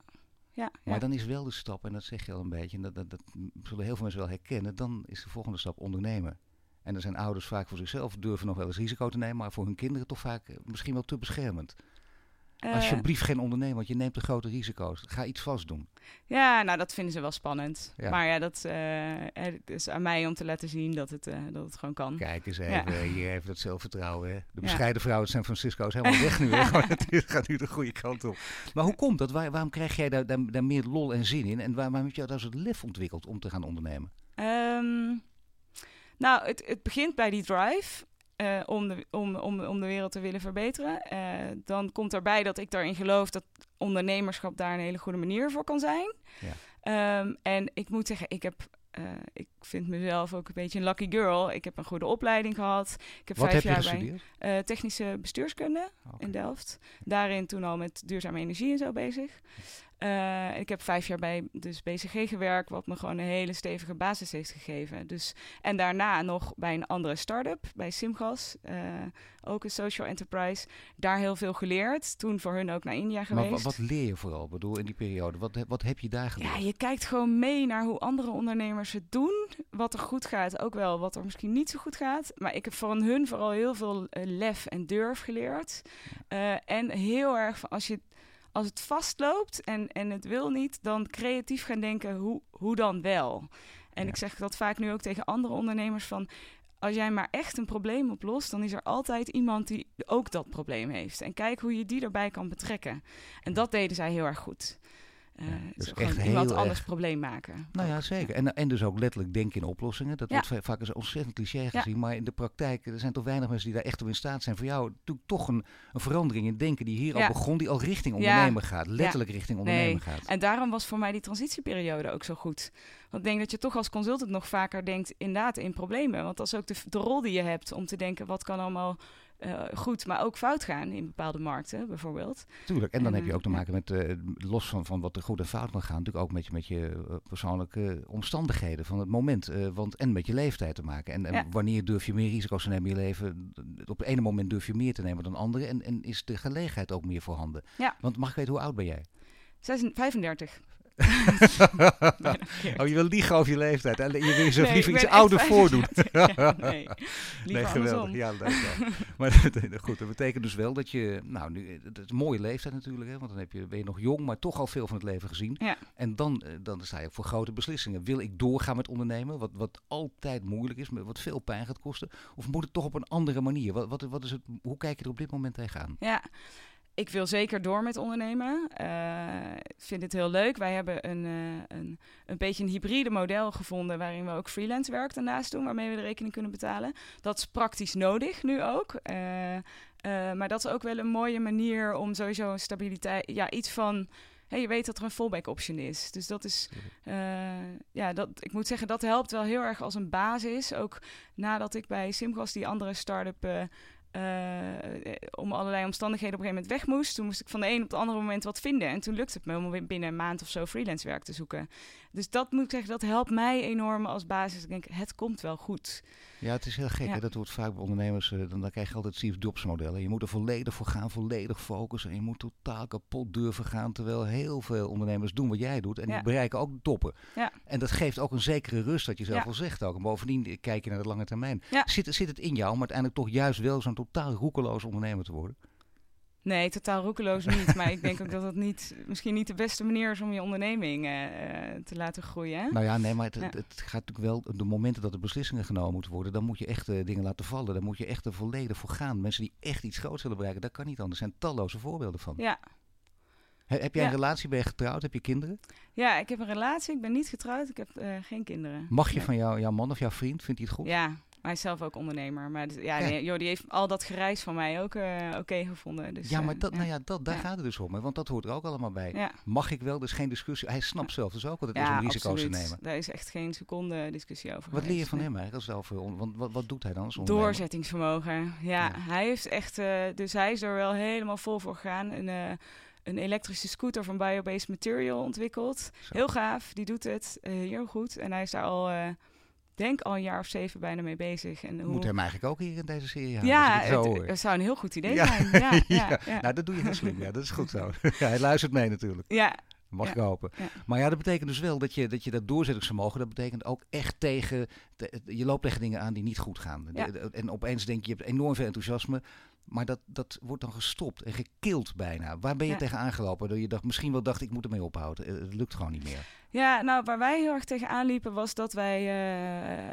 ja. Maar dan is wel de stap, en dat zeg je al een beetje, en dat, dat, dat zullen heel veel mensen wel herkennen, dan is de volgende stap ondernemen. En dan zijn ouders vaak voor zichzelf, durven nog wel eens risico te nemen, maar voor hun kinderen toch vaak eh, misschien wel te beschermend. Eh, Alsjeblieft geen ondernemer, want je neemt de grote risico's. Ga iets vast doen. ja, nou dat vinden ze wel spannend. Ja. Maar ja, dat eh, het is aan mij om te laten zien dat het, eh, dat het gewoon kan. Kijk eens Ja. even, hier even dat zelfvertrouwen. Hè. De bescheiden vrouw uit San Francisco is helemaal weg nu. Hè. Het gaat nu de goede kant op. Maar hoe komt dat? Waar- waarom krijg jij daar, daar, daar meer lol en zin in? En waar- waarom heb je daar zo'n lef ontwikkeld om te gaan ondernemen? Ehm, nou, het, het begint bij die drive. Eh, om, de, om, om, om de wereld te willen verbeteren. Eh, dan komt erbij dat ik daarin geloof dat ondernemerschap daar een hele goede manier voor kan zijn. Ja. Ehm, en ik moet zeggen, ik heb. eh, ik vind mezelf ook een beetje een lucky girl. Ik heb een goede opleiding gehad. Ik heb Wat vijf heb jaar bij technische bestuurskunde in Delft. Daarin toen al met duurzame energie en zo bezig. Eh, ik heb vijf jaar bij dus BCG gewerkt, wat me gewoon een hele stevige basis heeft gegeven. Dus, en daarna nog bij een andere start-up, bij Simgas, eh, ook een social enterprise. Daar heel veel geleerd. Toen voor hun ook naar India Maar geweest. wa- wat leer je vooral Ik bedoel, in die periode? Wat, heb- wat heb je daar geleerd? Ja, je kijkt gewoon mee naar hoe andere ondernemers het doen. Wat er goed gaat, ook wel wat er misschien niet zo goed gaat. Maar ik heb van hun vooral heel veel eh, lef en durf geleerd. En heel erg van als je als het vastloopt en, en het wil niet, dan creatief gaan denken, hoe, hoe dan wel? En Ja. ik zeg dat vaak nu ook tegen andere ondernemers van... Als jij maar echt een probleem oplost, dan is er altijd iemand die ook dat probleem heeft. En kijk hoe je die erbij kan betrekken. En dat deden zij heel erg goed. Eh, Ja, dus dus echt iemand heel anders probleem maken. Nou ja, zeker. En, en dus ook letterlijk denken in oplossingen. Dat Ja. wordt va- vaak als ontzettend cliché gezien. Maar in de praktijk er zijn toch weinig mensen die daar echt op in staat zijn. Voor jou natuurlijk toch een, een verandering in denken die hier al begon. Die al richting Ja. ondernemer gaat. Letterlijk richting ondernemer gaat. En daarom was voor mij die transitieperiode ook zo goed. Want ik denk dat je toch als consultant nog vaker denkt inderdaad in problemen. Want dat is ook de, de rol die je hebt om te denken wat kan allemaal eh, goed, maar ook fout gaan in bepaalde markten bijvoorbeeld. Tuurlijk. En dan En, heb je eh, ook te maken met, eh, los van, van wat er goed en fout kan gaan, natuurlijk ook met je, met je persoonlijke omstandigheden van het moment. want, en met je leeftijd te maken. En, en Ja. wanneer durf je meer risico's te nemen in je leven? Op het ene moment durf je meer te nemen dan anderen. En, en is de gelegenheid ook meer voorhanden. Ja. Want mag ik weten, hoe oud ben jij? 36, 35. oh, je wil liegen over je leeftijd. En je wil jezelf Nee, liever iets ouder voordoen. 35. Ja, nee, Nee, geweldig. Ja, maar dat- goed, dat betekent dus wel dat je, nou, nu, het is een mooie leeftijd natuurlijk, hè, want dan heb je, ben je nog jong, maar toch al veel van het leven gezien. Ja. En dan, eh, dan sta je voor grote beslissingen. Wil ik doorgaan met ondernemen, wat, wat altijd moeilijk is, maar wat veel pijn gaat kosten? Of moet het toch op een andere manier? Wat, wat, wat is het, hoe kijk je er op dit moment tegenaan? Ja, ik wil zeker door met ondernemen. Eh, Ik vind het heel leuk. Wij hebben een, eh, een, een beetje een hybride model gevonden waarin we ook freelance werk daarnaast doen, waarmee we de rekening kunnen betalen. Dat is praktisch nodig nu ook. Eh, eh, maar dat is ook wel een mooie manier om sowieso een stabiliteit, ja, iets van. Hè, je weet dat er een fallback option is. Dus dat is, eh, ja, dat, ik moet zeggen, dat helpt wel heel erg als een basis. Ook nadat ik bij Simgas, die andere start-up, eh, eh, om allerlei omstandigheden op een gegeven moment weg moest. Toen moest ik van de een op het andere moment wat vinden. En toen lukte het me om binnen een maand of zo freelance werk te zoeken. Dus dat moet ik zeggen, dat helpt mij enorm als basis. Ik denk, het komt wel goed. Ja, het is heel gek. Hè? Dat wordt vaak bij ondernemers, uh, dan, dan krijg je altijd Steve Jobs modellen. Je moet er volledig voor gaan, volledig focussen. En je moet totaal kapot durven gaan. Terwijl heel veel ondernemers doen wat jij doet. En die bereiken ook toppen. Ja. En dat geeft ook een zekere rust, dat je zelf al zegt ook. En bovendien kijk je naar de lange termijn. Zit, zit het in jou om uiteindelijk toch juist wel zo'n totaal roekeloos ondernemer te worden? Nee, totaal roekeloos niet. maar ik denk ook dat dat niet, misschien niet de beste manier is om je onderneming uh, te laten groeien. Nou ja, nee, maar het, het, gaat natuurlijk wel, de momenten dat er beslissingen genomen moeten worden, dan moet je echt uh, dingen laten vallen. Dan moet je echt er volledig voor gaan. Mensen die echt iets groots willen bereiken, dat kan niet anders. Er zijn talloze voorbeelden van. Ja. heb jij een relatie? Ben je getrouwd? Heb je kinderen? Ja, ik heb een relatie. Ik ben niet getrouwd. Ik heb uh, geen kinderen. Mag je van jou, jouw man of jouw vriend? Vindt hij het goed? Ja, hij is zelf ook ondernemer. Maar ja, ja. joh, die heeft al dat gereis van mij ook uh, oké gevonden. Dus, ja, maar dat, nou ja, dat, daar gaat het dus om. Hè, want dat hoort er ook allemaal bij. Mag ik wel? Dus geen discussie. Hij snapt zelf dus ook wat het is om risico's te nemen. Daar is echt geen seconde discussie over. Wat leer je van hem eigenlijk? Zelf, want wat, wat doet hij dan als Doorzettingsvermogen. Ja, hij heeft echt... Uh, dus hij is er wel helemaal vol voor gegaan. En, een elektrische scooter van Biobased Material ontwikkeld. Heel gaaf, die doet het heel goed. En hij is daar al denk al een jaar of zeven bijna mee bezig. En hoe... Moet hem eigenlijk ook hier in deze serie halen. Ja, het, het, zou een heel goed idee zijn. Ja, ja, ja, Nou, dat doe je heel slim. Ja, dat is goed zo. hij luistert mee natuurlijk. Ja. Mag ik hopen. Maar ja, dat betekent dus wel dat je dat, je dat doorzettingsvermogen, dat betekent ook echt tegen, je loopt tegen dingen aan die niet goed gaan. En opeens denk je, je hebt enorm veel enthousiasme, maar dat, dat wordt dan gestopt en gekild bijna. Waar ben je tegen aangelopen? Dat je dacht, misschien wel dacht, ik moet ermee ophouden. Eh, het lukt gewoon niet meer. Ja, nou, waar wij heel erg tegen aanliepen was dat wij... Uh,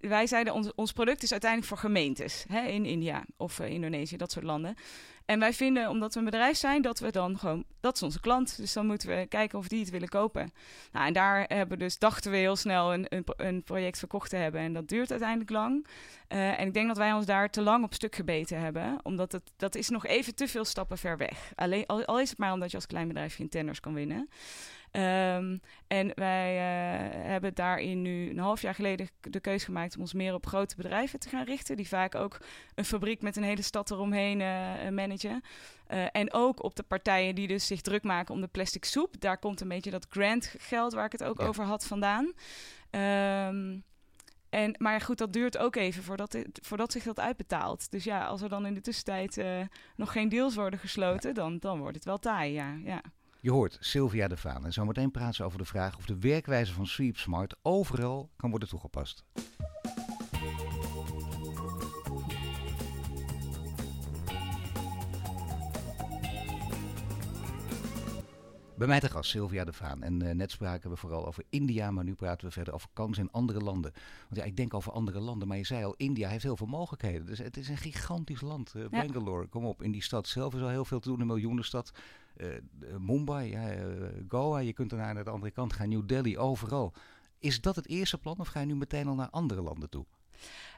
wij zeiden, ons, ons product is uiteindelijk voor gemeentes hè, in India of uh, Indonesië, dat soort landen. En wij vinden, omdat we een bedrijf zijn, dat we dan gewoon, dat is onze klant. Dus dan moeten we kijken of die het willen kopen. Nou, en daar hebben dus, dachten we heel snel een, een, een project verkocht te hebben. En dat duurt uiteindelijk lang. Uh, en ik denk dat wij ons daar te lang op stuk gebeten hebben. Omdat het, dat is nog even te veel stappen ver weg. Alleen, al, al is het maar omdat je als klein bedrijfje een tenders kan winnen. Um, en wij uh, hebben daarin nu een half jaar geleden de keuze gemaakt om ons meer op grote bedrijven te gaan richten. Die vaak ook een fabriek met een hele stad eromheen uh, managen. Uh, en ook op de partijen die dus zich druk maken om de plastic soep. Daar komt een beetje dat grant geld waar ik het ook ja. over had vandaan. Um, en, maar goed, dat duurt ook even voordat, het, voordat zich dat uitbetaalt. Dus ja, als er dan in de tussentijd uh, nog geen deals worden gesloten, ja. dan, dan wordt het wel taai, ja. ja. Je hoort Sylvia de Vaan en zometeen praten ze over de vraag of de werkwijze van Sweep Smart overal kan worden toegepast. Bij mij te gast Sylvia de Vaan. En uh, net spraken we vooral over India, maar nu praten we verder over kansen in andere landen. Want ja, ik denk over andere landen, maar je zei al, India heeft heel veel mogelijkheden. Dus het is een gigantisch land. Uh, ja. Bangalore, kom op. In die stad zelf is al heel veel te doen, een miljoenenstad. Uh, Mumbai, ja, Goa, je kunt daarna naar de andere kant gaan, New Delhi, overal. Is dat het eerste plan of ga je nu meteen al naar andere landen toe?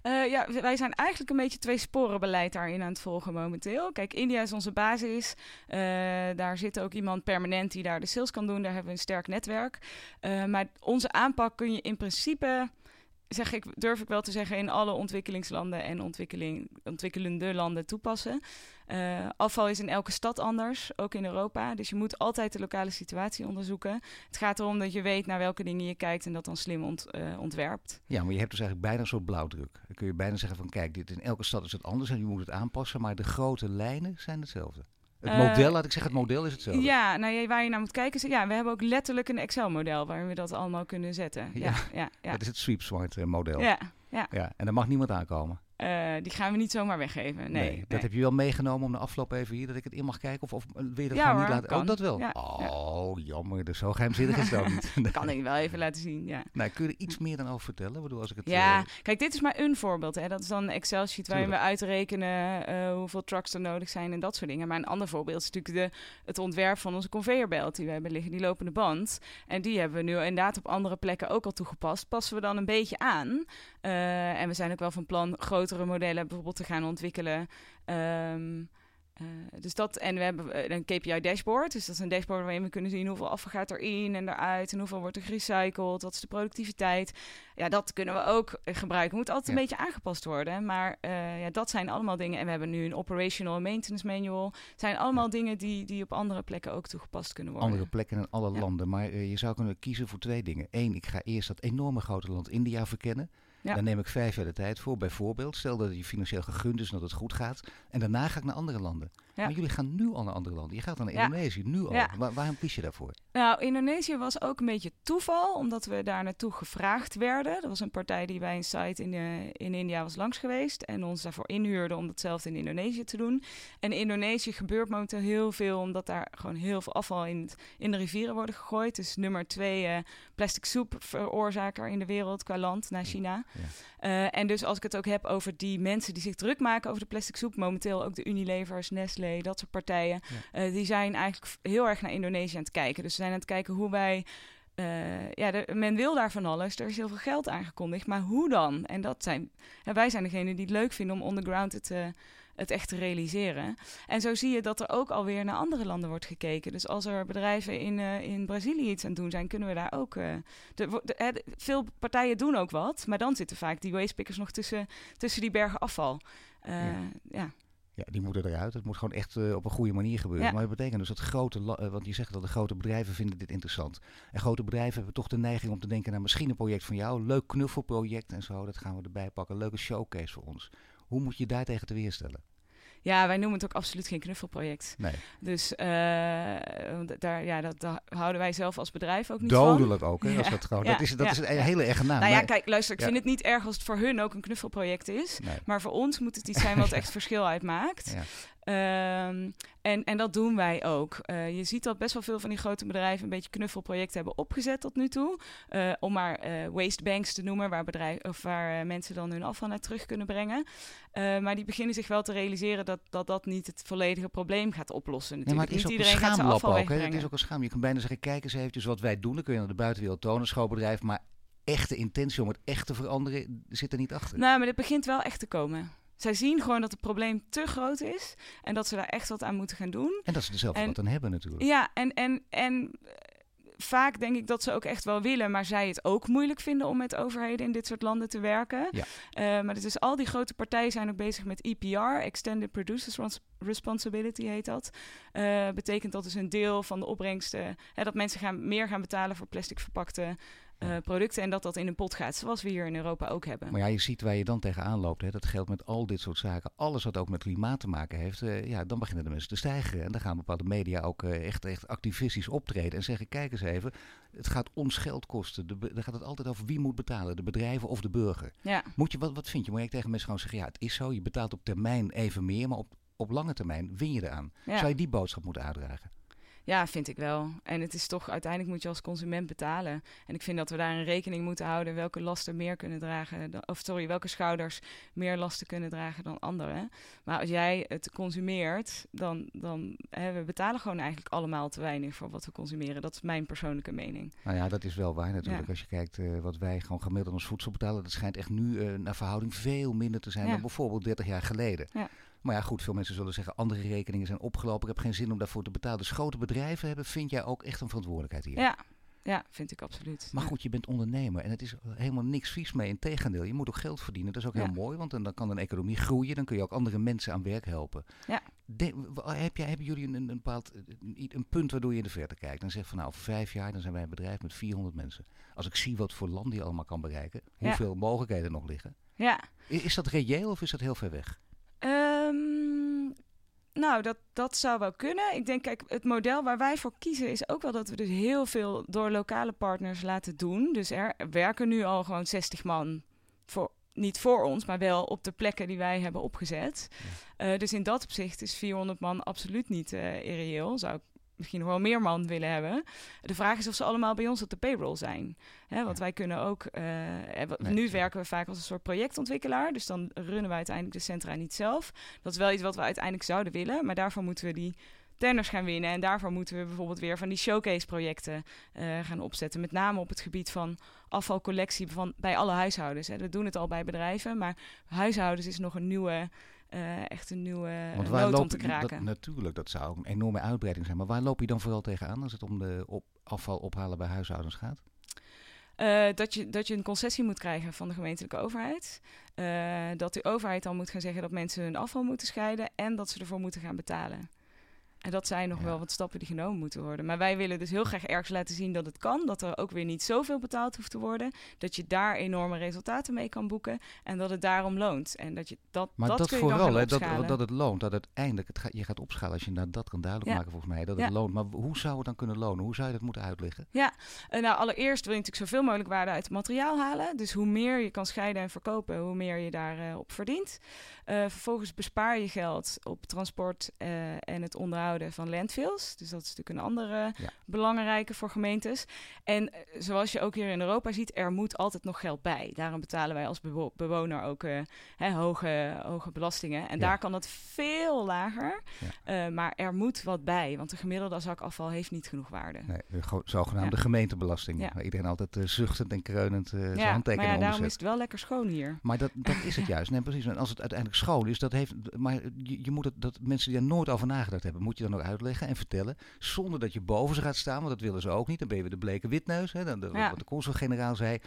Uh, ja, wij zijn eigenlijk een beetje twee sporen beleid daarin aan het volgen momenteel. Kijk, India is onze basis. Uh, daar zit ook iemand permanent die daar de sales kan doen. Daar hebben we een sterk netwerk. Uh, maar onze aanpak kun je in principe zeg ik, durf ik wel te zeggen, in alle ontwikkelingslanden en ontwikkeling, ontwikkelende landen toepassen. Uh, afval is in elke stad anders, ook in Europa. Dus je moet altijd de lokale situatie onderzoeken. Het gaat erom dat je weet naar welke dingen je kijkt en dat dan slim ont, uh, ontwerpt. Ja, maar je hebt dus eigenlijk bijna een soort blauwdruk. Dan kun je bijna zeggen van kijk, dit, in elke stad is het anders en je moet het aanpassen, maar de grote lijnen zijn hetzelfde. Het model, uh, laat ik zeggen, het model is hetzelfde. Ja, nou, waar je naar moet kijken is... Ja, we hebben ook letterlijk een Excel-model waarin we dat allemaal kunnen zetten. Ja, ja, ja, ja. Dat is het Sweep Smart model. Ja, ja. ja. En daar mag niemand aankomen. Uh, die gaan we niet zomaar weggeven. Nee, nee dat nee. heb je wel meegenomen om de afloop even hier dat ik het in mag kijken? Of, of wil je dat ja, gewoon hoor, niet laten? Kan. Oh, dat wel. Ja, oh, jammer. Dus zo geheimzinnig is dat niet. dat kan ik wel even laten zien, ja. Nou, kun je er iets meer dan over vertellen? Bedoel, als ik het, ja, uh, kijk, dit is maar een voorbeeld. Hè. Dat is dan een Excel-sheet waarin we uitrekenen uh, hoeveel trucks er nodig zijn en dat soort dingen. Maar een ander voorbeeld is natuurlijk de, het ontwerp van onze conveyorbelt die we hebben liggen, die lopende band. En die hebben we nu inderdaad op andere plekken ook al toegepast. Passen we dan een beetje aan. Uh, en we zijn ook wel van plan grotere modellen bijvoorbeeld te gaan ontwikkelen. Um, Uh, dus dat, en we hebben een KPI-dashboard. Dus dat is een dashboard waarin we kunnen zien hoeveel afval gaat erin en eruit. En hoeveel wordt er gerecycled. Wat is de productiviteit. Ja, dat kunnen we ook gebruiken. Moet altijd een beetje aangepast worden. Maar uh, ja, dat zijn allemaal dingen. En we hebben nu een operational maintenance manual. Zijn allemaal dingen die, die op andere plekken ook toegepast kunnen worden. Andere plekken in alle landen. Maar uh, je zou kunnen kiezen voor twee dingen. Eén, ik ga eerst dat enorme grote land India verkennen. Ja. Daar neem ik vijf jaar de tijd voor. Bijvoorbeeld, stel dat je financieel gegund is en dat het goed gaat. En daarna ga ik naar andere landen. Ja. Maar jullie gaan nu al naar andere landen. Je gaat dan naar Indonesië, nu al. waarom kies je daarvoor? Nou, Indonesië was ook een beetje toeval, omdat we daar naartoe gevraagd werden. Er was een partij die bij een site in, uh, in India was langs geweest en ons daarvoor inhuurde om datzelfde in Indonesië te doen. En in Indonesië gebeurt momenteel heel veel, omdat daar gewoon heel veel afval in, in de rivieren worden gegooid. Dus nummer twee uh, plastic soep veroorzaker in de wereld qua land naar China. Uh, en dus als ik het ook heb over die mensen die zich druk maken over de plastic soep, momenteel ook de Unilevers, Nestlé, dat soort partijen, uh, die zijn eigenlijk heel erg naar Indonesië aan het kijken. Dus ze zijn aan het kijken hoe wij uh, ja, de, men wil daar van alles. Er is heel veel geld aangekondigd. Maar hoe dan? En dat zijn, ja, wij zijn degene die het leuk vinden om on the ground het, het echt te realiseren. En zo zie je dat er ook alweer naar andere landen wordt gekeken. Dus als er bedrijven in, uh, in Brazilië iets aan het doen zijn, kunnen we daar ook. Uh, de, de, veel partijen doen ook wat, maar dan zitten vaak die wastepickers nog tussen, tussen die bergen afval. Uh, ja. ja. Ja, die moeten eruit. Het moet gewoon echt uh, op een goede manier gebeuren. Ja. Maar dat betekent dus dat grote, uh, want je zegt dat de grote bedrijven vinden dit interessant. En grote bedrijven hebben toch de neiging om te denken naar misschien een project van jou, leuk knuffelproject en zo, dat gaan we erbij pakken, leuke showcase voor ons. Hoe moet je daar tegen te weerstellen? Ja, wij noemen het ook absoluut geen knuffelproject. Nee. Dus uh, daar, ja, dat, houden wij zelf als bedrijf ook niet Dodelijk van. ook, hè? Als dat, gewoon, dat is, dat is een hele erge naam. Nou ja, kijk, luister, ik vind het niet erg als het voor hun ook een knuffelproject is. Nee. Maar voor ons moet het iets zijn wat echt verschil uitmaakt. Um, en, en dat doen wij ook. Uh, je ziet dat best wel veel van die grote bedrijven een beetje knuffelprojecten hebben opgezet tot nu toe. Uh, om maar uh, waste banks te noemen, waar, bedrijf, of waar mensen dan hun afval naar terug kunnen brengen. maar die beginnen zich wel te realiseren dat, dat dat niet het volledige probleem gaat oplossen. Natuurlijk. Nee, maar het is niet ook een schaamlap ook. Hè? Het is ook een schaam. Je kan bijna zeggen, kijk eens eventjes wat wij doen. Dan kun je naar de buitenwereld tonen, schoolbedrijf. Maar echte intentie om het echt te veranderen zit er niet achter. Nou, maar dit begint wel echt te komen. Zij zien gewoon dat het probleem te groot is en dat ze daar echt wat aan moeten gaan doen. En dat ze er zelf en, wat aan hebben natuurlijk. Ja, en, en, en vaak denk ik dat ze ook echt wel willen, maar zij het ook moeilijk vinden om met overheden in dit soort landen te werken. Ja. Uh, maar dus al die grote partijen zijn ook bezig met EPR, Extended Producers Responsibility heet dat. Uh, betekent dat dus een deel van de opbrengsten, hè, dat mensen gaan, meer gaan betalen voor plastic verpakte uh, producten en dat dat in een pot gaat, zoals we hier in Europa ook hebben. Maar ja, je ziet waar je dan tegenaan loopt. Hè. Dat geldt met al dit soort zaken. Alles wat ook met klimaat te maken heeft, uh, ja, dan beginnen de mensen te stijgen. En dan gaan bepaalde media ook uh, echt, echt activistisch optreden en zeggen, kijk eens even, het gaat ons geld kosten. De, dan gaat het altijd over wie moet betalen, de bedrijven of de burger. Ja. Moet je, wat, wat vind je? Moet je tegen mensen gewoon zeggen, ja, het is zo, je betaalt op termijn even meer, maar op, op lange termijn win je eraan. Ja. Zou je die boodschap moeten uitdragen? Ja, vind ik wel. En het is toch, uiteindelijk moet je als consument betalen. En ik vind dat we daar een rekening moeten houden welke lasten meer kunnen dragen. Dan, of sorry, welke schouders meer lasten kunnen dragen dan anderen. Maar als jij het consumeert, dan, dan hè, we betalen gewoon eigenlijk allemaal te weinig voor wat we consumeren. Dat is mijn persoonlijke mening. Nou ja, dat is wel waar natuurlijk. Ja. Als je kijkt uh, wat wij gewoon gemiddeld als voedsel betalen, dat schijnt echt nu uh, naar verhouding veel minder te zijn ja. dan bijvoorbeeld 30 jaar geleden. Ja. Maar ja, goed, veel mensen zullen zeggen, andere rekeningen zijn opgelopen. Ik heb geen zin om daarvoor te betalen. Dus grote bedrijven hebben, vind jij ook echt een verantwoordelijkheid hier? Ja, ja, vind ik absoluut. Maar goed, je bent ondernemer en het is helemaal niks vies mee. Integendeel, je moet ook geld verdienen. Dat is ook ja. heel mooi, want dan kan een economie groeien. Dan kun je ook andere mensen aan werk helpen. Ja. De, heb jij, hebben jullie een, een bepaald een, een, punt waardoor je in de verte kijkt? Dan zeg van nou, over vijf jaar dan zijn wij een bedrijf met 400 mensen. Als ik zie wat voor land die allemaal kan bereiken, hoeveel ja. mogelijkheden er nog liggen. Ja. Is, is dat reëel of is dat heel ver weg? Nou, dat, dat zou wel kunnen. Ik denk, kijk, het model waar wij voor kiezen is ook wel dat we dus heel veel door lokale partners laten doen. Dus er werken nu al gewoon 60 man voor, niet voor ons, maar wel op de plekken die wij hebben opgezet. Ja. Uh, dus in dat opzicht is 400 man absoluut niet uh, irreëel. Zou ik misschien nog wel meer man willen hebben. De vraag is of ze allemaal bij ons op de payroll zijn. Hè, want ja. wij kunnen ook... Uh, nee, nu werken we vaak als een soort projectontwikkelaar. Dus dan runnen wij uiteindelijk de centra niet zelf. Dat is wel iets wat we uiteindelijk zouden willen. Maar daarvoor moeten we die tenders gaan winnen. En daarvoor moeten we bijvoorbeeld weer van die showcase-projecten uh, gaan opzetten. Met name op het gebied van afvalcollectie van, bij alle huishoudens. Hè. We doen het al bij bedrijven, maar huishoudens is nog een nieuwe eh, echt een nieuwe Want waar om te je- dat- kraken. natuurlijk, dat zou een enorme uitbreiding zijn. Maar waar loop je dan vooral tegenaan als het om de op, afval ophalen bij huishoudens gaat? Eh, dat, je, dat je een concessie moet krijgen van de gemeentelijke overheid. Eh, dat de overheid dan moet gaan zeggen dat mensen hun afval moeten scheiden en dat ze ervoor moeten gaan betalen. En dat zijn nog Ja. wel wat stappen die genomen moeten worden. Maar wij willen dus heel graag ergens laten zien dat het kan. Dat er ook weer niet zoveel betaald hoeft te worden. Dat je daar enorme resultaten mee kan boeken. En dat het daarom loont. En dat je dat, Maar dat, dat, kun je dan vooral, hè, dat, dat het loont, dat uiteindelijk, het ga- je gaat opschalen als je nou, dat kan duidelijk Ja. maken volgens mij, dat Ja. het loont. Maar hoe zou het dan kunnen lonen? Hoe zou je dat moeten uitleggen? Eh, nou, allereerst wil je natuurlijk zoveel mogelijk waarde uit het materiaal halen. Dus hoe meer je kan scheiden en verkopen, hoe meer je daarop op verdient. Eh, vervolgens bespaar je geld op transport eh, en het van landfills. Dus dat is natuurlijk een andere Ja. belangrijke voor gemeentes. En eh, zoals je ook hier in Europa ziet, er moet altijd nog geld bij. Daarom betalen wij als bewo- bewoner ook eh, hè, hoge, hoge belastingen. En Ja. daar kan dat veel lager. Ja. Eh, maar er moet wat bij, want de gemiddelde zak afval heeft niet genoeg waarde. Nee, de zogenaamde gemeentebelasting. Ja. Waar iedereen altijd zuchtend en kreunend zijn Ja, maar handtekening ja, daarom is het wel lekker schoon hier. Maar dat, dat is het juist. Nee, precies. En als het uiteindelijk schoon is, dat heeft. Maar je, je moet het, dat mensen die daar nooit over nagedacht hebben, moet je dan ook uitleggen en vertellen. Zonder dat je boven ze gaat staan, want dat willen ze ook niet. Dan ben je weer de bleke witneus. Hè, dan, de, Ja. Wat de consul-generaal zei.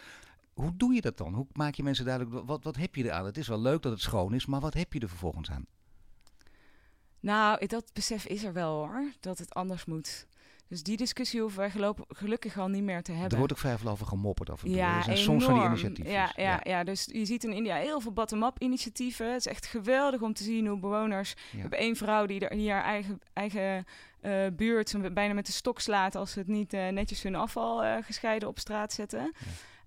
Hoe doe je dat dan? Hoe maak je mensen duidelijk, wat, wat heb je eraan? Het is wel leuk dat het schoon is, maar wat heb je er vervolgens aan? Nou, dat besef is er wel hoor, dat het anders moet. Dus die discussie hoeven wij gelukkig al niet meer te hebben. Er wordt ook vrij veel over gemopperd af en toe. ja, er zijn enorm. soms van die initiatieven. Ja, ja, ja. dus je ziet in India heel veel bottom-up initiatieven. Het is echt geweldig om te zien hoe bewoners... Ja. Ik heb één vrouw die, er, die haar eigen, eigen eh, buurt bijna met de stok slaat... als ze het niet eh, netjes hun afval eh, gescheiden op straat zetten.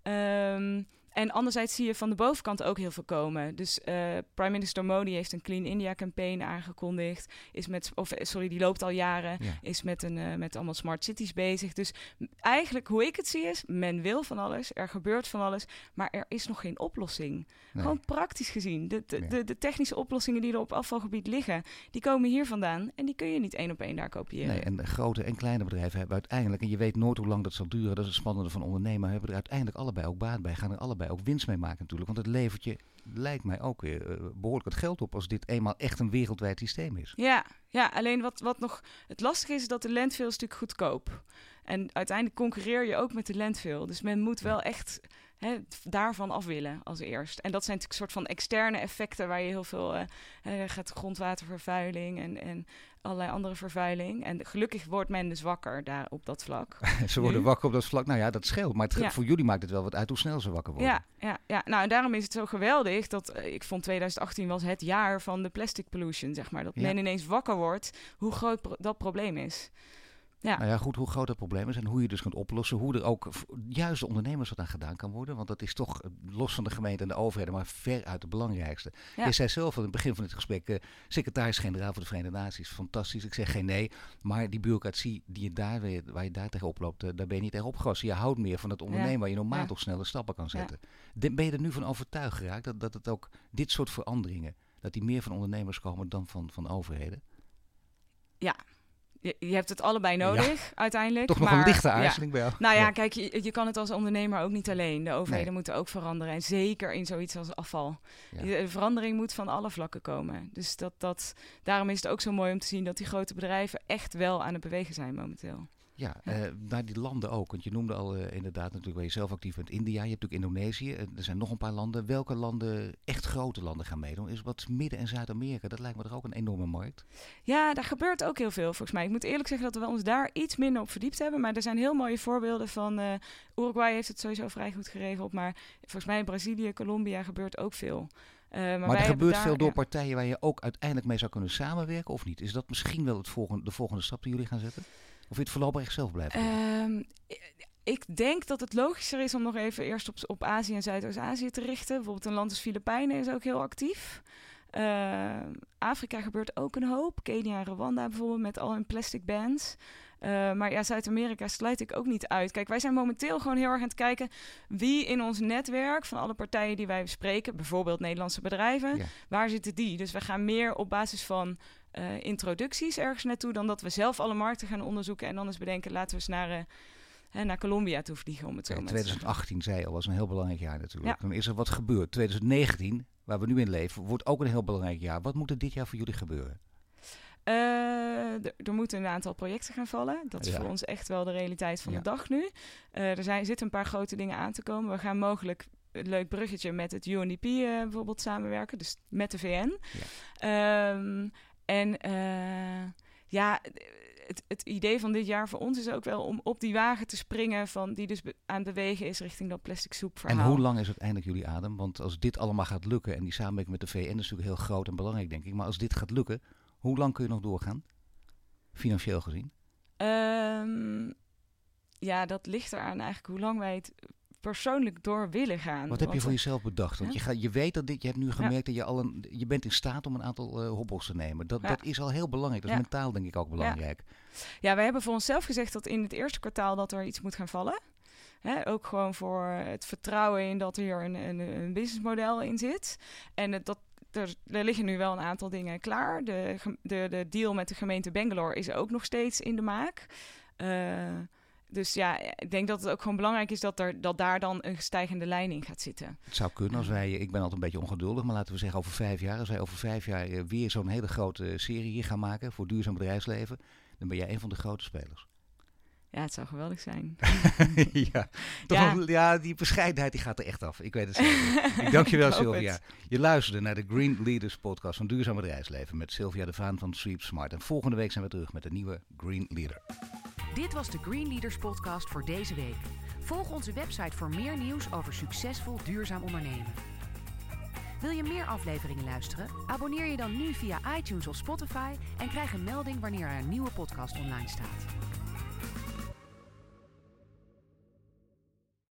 Ehm, en anderzijds zie je van de bovenkant ook heel veel komen. Dus eh, Prime Minister Modi heeft een Clean India campaign aangekondigd. Is met, of eh, sorry, die loopt al jaren. Ja. Is met, een, eh, met allemaal smart cities bezig. Dus eigenlijk hoe ik het zie is, men wil van alles. Er gebeurt van alles. Maar er is nog geen oplossing. Nee. Gewoon praktisch gezien. De, de, de, de technische oplossingen die er op afvalgebied liggen, die komen hier vandaan. En die kun je niet één op één daar kopiëren. Nee, en de grote en kleine bedrijven hebben uiteindelijk, en je weet nooit hoe lang dat zal duren, dat is het spannende van ondernemen, hebben er uiteindelijk allebei ook baat bij, gaan er allebei ook winst mee maken natuurlijk. Want het levert je, lijkt mij ook weer, eh, behoorlijk het geld op als dit eenmaal echt een wereldwijd systeem is. Ja, ja alleen wat, wat nog het lastige is, is dat de landfill is natuurlijk goedkoop. En uiteindelijk concurreer je ook met de landfill. Dus men moet wel echt hè, daarvan af willen als eerst. En dat zijn natuurlijk soort van externe effecten waar je heel veel eh, gaat grondwatervervuiling en, en allerlei andere vervuiling. En gelukkig wordt men dus wakker daar op dat vlak. ze worden Nu? wakker op dat vlak. Nou ja, dat scheelt. Maar Ja. voor jullie maakt het wel wat uit hoe snel ze wakker worden. Ja, ja, ja, nou en daarom is het zo geweldig dat eh, ik vond 2018 was het jaar van de plastic pollution, zeg maar. Dat Ja. men ineens wakker wordt hoe groot pro- dat probleem is. Ja. Nou ja, goed, hoe groot dat probleem is en hoe je dus kunt oplossen. Hoe er ook juist de ondernemers wat aan gedaan kan worden. Want dat is toch, eh, los van de gemeente en de overheden, maar veruit het belangrijkste. Ja. Je zei zelf aan het begin van het gesprek, eh, secretaris-generaal van de Verenigde Naties, fantastisch. Ik zeg geen nee, maar die bureaucratie die je daar weer, waar je daar tegen oploopt, eh, daar ben je niet tegen opgewassen. Je houdt meer van het ondernemen waar je normaal Ja. toch snelle stappen kan zetten. De- ben je er nu van overtuigd geraakt dat, dat het ook dit soort veranderingen, dat die meer van ondernemers komen dan van, van overheden? Je, je hebt het allebei nodig uiteindelijk. Toch nog maar, een lichte ja. aarzeling bij jou? Nou ja, kijk, je, je kan het als ondernemer ook niet alleen. De overheden Nee. moeten ook veranderen. En zeker in zoiets als afval. De, de verandering moet van alle vlakken komen. Dus dat, dat, daarom is het ook zo mooi om te zien dat die grote bedrijven echt wel aan het bewegen zijn momenteel. Ja, Ja. eh, naar die landen ook. Want je noemde al eh, inderdaad natuurlijk waar je zelf actief bent. India, je hebt natuurlijk Indonesië. Eh, er zijn nog een paar landen. Welke landen, echt grote landen gaan meedoen? Is wat Midden- en Zuid-Amerika. Dat lijkt me toch ook een enorme markt. Ja, daar gebeurt ook heel veel volgens mij. Ik moet eerlijk zeggen dat we ons daar iets minder op verdiept hebben. Maar er zijn heel mooie voorbeelden van... Uruguay heeft het sowieso vrij goed geregeld. Maar volgens mij in Brazilië, Colombia gebeurt ook veel. Maar Maar, er gebeurt daar- veel door ja. partijen waar je ook uiteindelijk mee zou kunnen samenwerken of niet? Is dat misschien wel het volgende, de volgende stap die jullie gaan zetten? Of wil je het voorlopig echt zelf blijven? Ehm, ik denk dat het logischer is om nog even eerst op, op Azië en Zuidoost-Azië te richten. Bijvoorbeeld een land als Filipijnen is ook heel actief. Ehm, Afrika gebeurt ook een hoop. Kenia en Rwanda bijvoorbeeld met al hun plastic bans. Eh, maar ja, Zuid-Amerika sluit ik ook niet uit. Kijk, wij zijn momenteel gewoon heel erg aan het kijken wie in ons netwerk van alle partijen die wij bespreken, bijvoorbeeld Nederlandse bedrijven, Ja. waar zitten die? Dus we gaan meer op basis van eh, introducties ergens naartoe dan dat we zelf alle markten gaan onderzoeken en dan eens bedenken, laten we eens naar, eh, hè, naar Colombia toe vliegen om het zo zeggen. 2018 zei al, was een heel belangrijk jaar natuurlijk. Ja. Dan is er wat gebeurd. 2019 waar we nu in leven, wordt ook een heel belangrijk jaar. Wat moet er dit jaar voor jullie gebeuren? Uh, er moeten een aantal projecten gaan vallen. Dat is voor ons echt wel de realiteit van de dag nu. Er zijn, zitten een paar grote dingen aan te komen. We gaan mogelijk een leuk bruggetje met het UNDP uh, bijvoorbeeld samenwerken. Dus met de VN. Ja. Um, en ja, het, het, idee van dit jaar voor ons is ook wel om op die wagen te springen van die dus aan het bewegen is richting dat plastic soep verhaal. En hoe lang is uiteindelijk jullie adem? Want als dit allemaal gaat lukken en die samenwerking met de VN is natuurlijk heel groot en belangrijk denk ik. Maar als dit gaat lukken, hoe lang kun je nog doorgaan? Financieel gezien? Um, ja, dat ligt eraan eigenlijk hoe lang wij het persoonlijk door willen gaan. Wat heb je voor jezelf bedacht? Want je, gaat, je weet dat dit, je hebt nu gemerkt dat je al een, je bent in staat om een aantal uh, hobbels te nemen. Dat, dat is al heel belangrijk. Dat is mentaal denk ik ook belangrijk. Ja. wij hebben voor onszelf gezegd dat in het eerste kwartaal dat er iets moet gaan vallen. ook gewoon voor het vertrouwen in dat hier een, een, een businessmodel in zit. En het, dat, er, er, liggen nu wel een aantal dingen klaar. De, de, de deal met de gemeente Bangalore is ook nog steeds in de maak. Uh, dus ja, ik denk dat het ook gewoon belangrijk is dat, er, dat daar dan een stijgende lijn in gaat zitten. Het zou kunnen als wij, ik ben altijd een beetje ongeduldig, maar laten we zeggen over vijf jaar, als wij over vijf jaar eh, weer zo'n hele grote serie hier gaan maken voor duurzaam bedrijfsleven, dan ben jij een van de grote spelers. Ja, het zou geweldig zijn. ja, toch ja. ja, die bescheidenheid die gaat er echt af. Ik weet het zeker. ik dank je wel, Sylvia. Je luisterde naar de Green Leaders podcast van Duurzaam Bedrijfsleven met Sylvia de Vaan van Sweep Smart. En volgende week zijn we terug met een nieuwe Green Leader. Dit was de Green Leaders podcast voor deze week. Volg onze website voor meer nieuws over succesvol duurzaam ondernemen. Wil je meer afleveringen luisteren? Abonneer je dan nu via iTunes of Spotify en krijg een melding wanneer er een nieuwe podcast online staat.